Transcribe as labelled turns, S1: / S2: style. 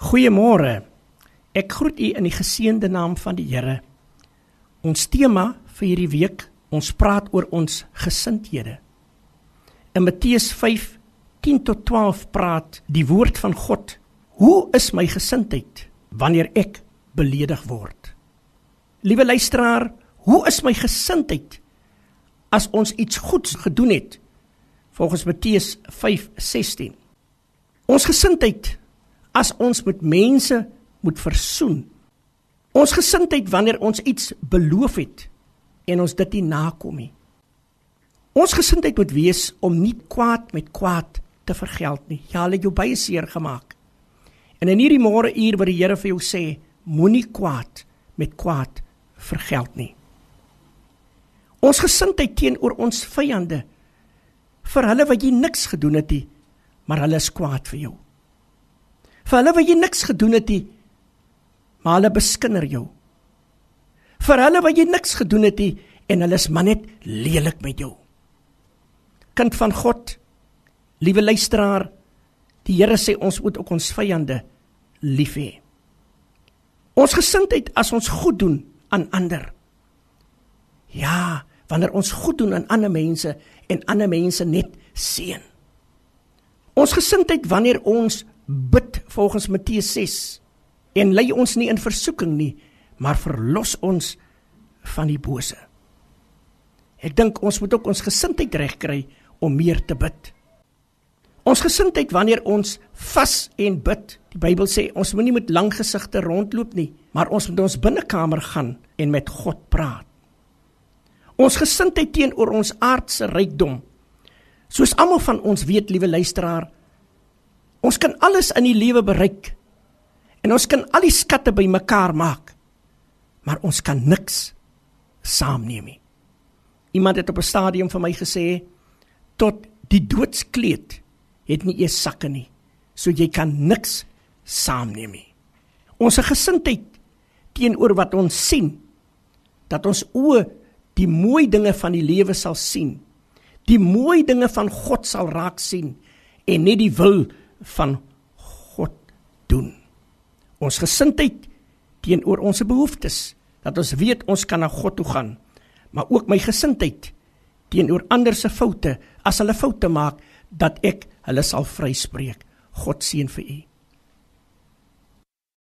S1: Goeiemôre. Ek groet u in die geseënde naam van die Here. Ons tema vir hierdie week, ons praat oor ons gesindhede. In Matteus 5:10 tot 12 praat die woord van God. Hoe is my gesindheid wanneer ek beledig word? Liewe luisteraar, hoe is my gesindheid as ons iets goeds gedoen het? Volgens Matteus 5:16. Ons gesindheid as ons met mense moet versoen. Ons gesindheid wanneer ons iets beloof het en ons dit nie nakom nie. Ons gesindheid moet wees om nie kwaad met kwaad te vergeld nie. Ja, hulle het jou baie seer gemaak. En in hierdie môre uur wat die Here vir jou sê, moenie kwaad met kwaad vergeld nie. Ons gesindheid teenoor ons vyande vir hulle wat jy niks gedoen het nie, maar hulle is kwaad vir jou. Vir hulle wat jy niks gedoen het nie, maar hulle beskinder jou. Vir hulle wat jy niks gedoen het nie en hulle is maar net lelik met jou. Kind van God, liewe luisteraar, die Here sê ons moet ook ons vyande lief hê. Ons gesindheid as ons goed doen aan ander. Ja, wanneer ons goed doen aan ander mense en ander mense net seën. Ons gesindheid wanneer ons bid volgens Matteus 6 en lei ons nie in versoeking nie, maar verlos ons van die bose. Ek dink ons moet ook ons gesindheid regkry om meer te bid. Ons gesindheid wanneer ons vas en bid. Die Bybel sê ons moenie met lang gesigte rondloop nie, maar ons moet ons binnekamer gaan en met God praat. Ons gesindheid teenoor ons aardse rykdom. Soos almal van ons weet, liewe luisteraar, Ons kan alles in die lewe bereik. En ons kan al die skatte bymekaar maak. Maar ons kan niks saamneem nie. Iemand het op 'n stadium vir my gesê tot die doodskleed het nie eers sakke nie. So jy kan niks saamneem nie. Ons gesindheid teenoor wat ons sien dat ons oë die mooi dinge van die lewe sal sien. Die mooi dinge van God sal raak sien en nie die wil van God doen. Ons gesindheid teenoor ons behoeftes dat ons weet ons kan na God toe gaan, maar ook my gesindheid teenoor ander se foute as hulle foute maak dat ek hulle sal vryspreek. God seën vir u.